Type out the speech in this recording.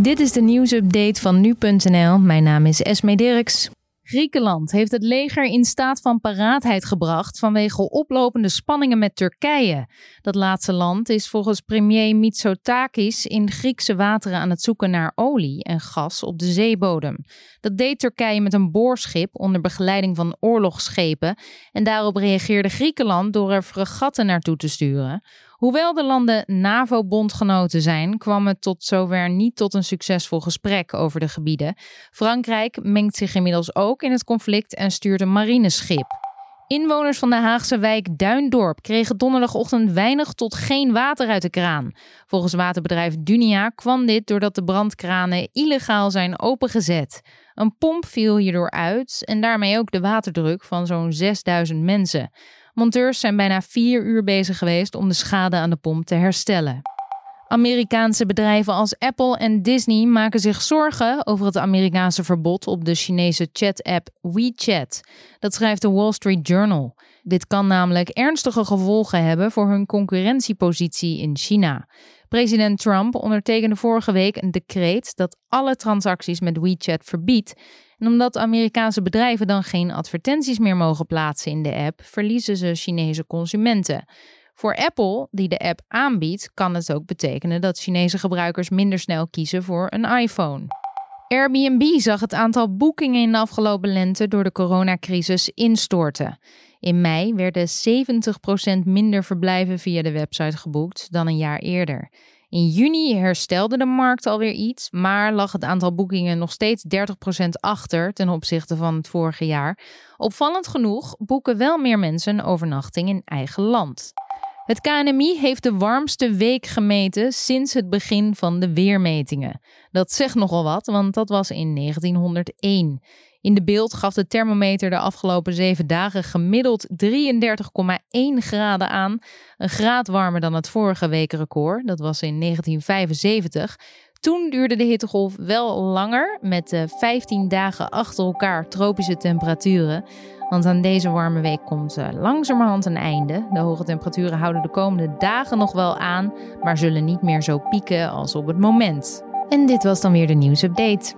Dit is de nieuwsupdate van nu.nl. Mijn naam is Esme Dirks. Griekenland heeft het leger in staat van paraatheid gebracht vanwege oplopende spanningen met Turkije. Dat laatste land is volgens premier Mitsotakis in Griekse wateren aan het zoeken naar olie en gas op de zeebodem. Dat deed Turkije met een boorschip onder begeleiding van oorlogsschepen en daarop reageerde Griekenland door er fregatten naartoe te sturen. Hoewel de landen NAVO-bondgenoten zijn, kwam het tot zover niet tot een succesvol gesprek over de gebieden. Frankrijk mengt zich inmiddels ook in het conflict en stuurt een marineschip. Inwoners van de Haagse wijk Duindorp kregen donderdagochtend weinig tot geen water uit de kraan. Volgens waterbedrijf Dunia kwam dit doordat de brandkranen illegaal zijn opengezet. Een pomp viel hierdoor uit en daarmee ook de waterdruk van zo'n 6000 mensen. Monteurs zijn bijna vier uur bezig geweest om de schade aan de pomp te herstellen. Amerikaanse bedrijven als Apple en Disney maken zich zorgen over het Amerikaanse verbod op de Chinese chat-app WeChat. Dat schrijft de Wall Street Journal. Dit kan namelijk ernstige gevolgen hebben voor hun concurrentiepositie in China. President Trump ondertekende vorige week een decreet dat alle transacties met WeChat verbiedt. En omdat Amerikaanse bedrijven dan geen advertenties meer mogen plaatsen in de app, verliezen ze Chinese consumenten. Voor Apple, die de app aanbiedt, kan het ook betekenen dat Chinese gebruikers minder snel kiezen voor een iPhone. Airbnb zag het aantal boekingen in de afgelopen lente door de coronacrisis instorten. In mei werden 70% minder verblijven via de website geboekt dan een jaar eerder. In juni herstelde de markt alweer iets, maar lag het aantal boekingen nog steeds 30% achter ten opzichte van het vorige jaar. Opvallend genoeg boeken wel meer mensen een overnachting in eigen land. Het KNMI heeft de warmste week gemeten sinds het begin van de weermetingen. Dat zegt nogal wat, want dat was in 1901. In de beeld gaf de thermometer de afgelopen zeven dagen gemiddeld 33,1 graden aan. Een graad warmer dan het vorige weekrecord, dat was in 1975. Toen duurde de hittegolf wel langer, met 15 dagen achter elkaar tropische temperaturen. Want aan deze warme week komt uh, langzamerhand een einde. De hoge temperaturen houden de komende dagen nog wel aan, maar zullen niet meer zo pieken als op het moment. En dit was dan weer de nieuwsupdate.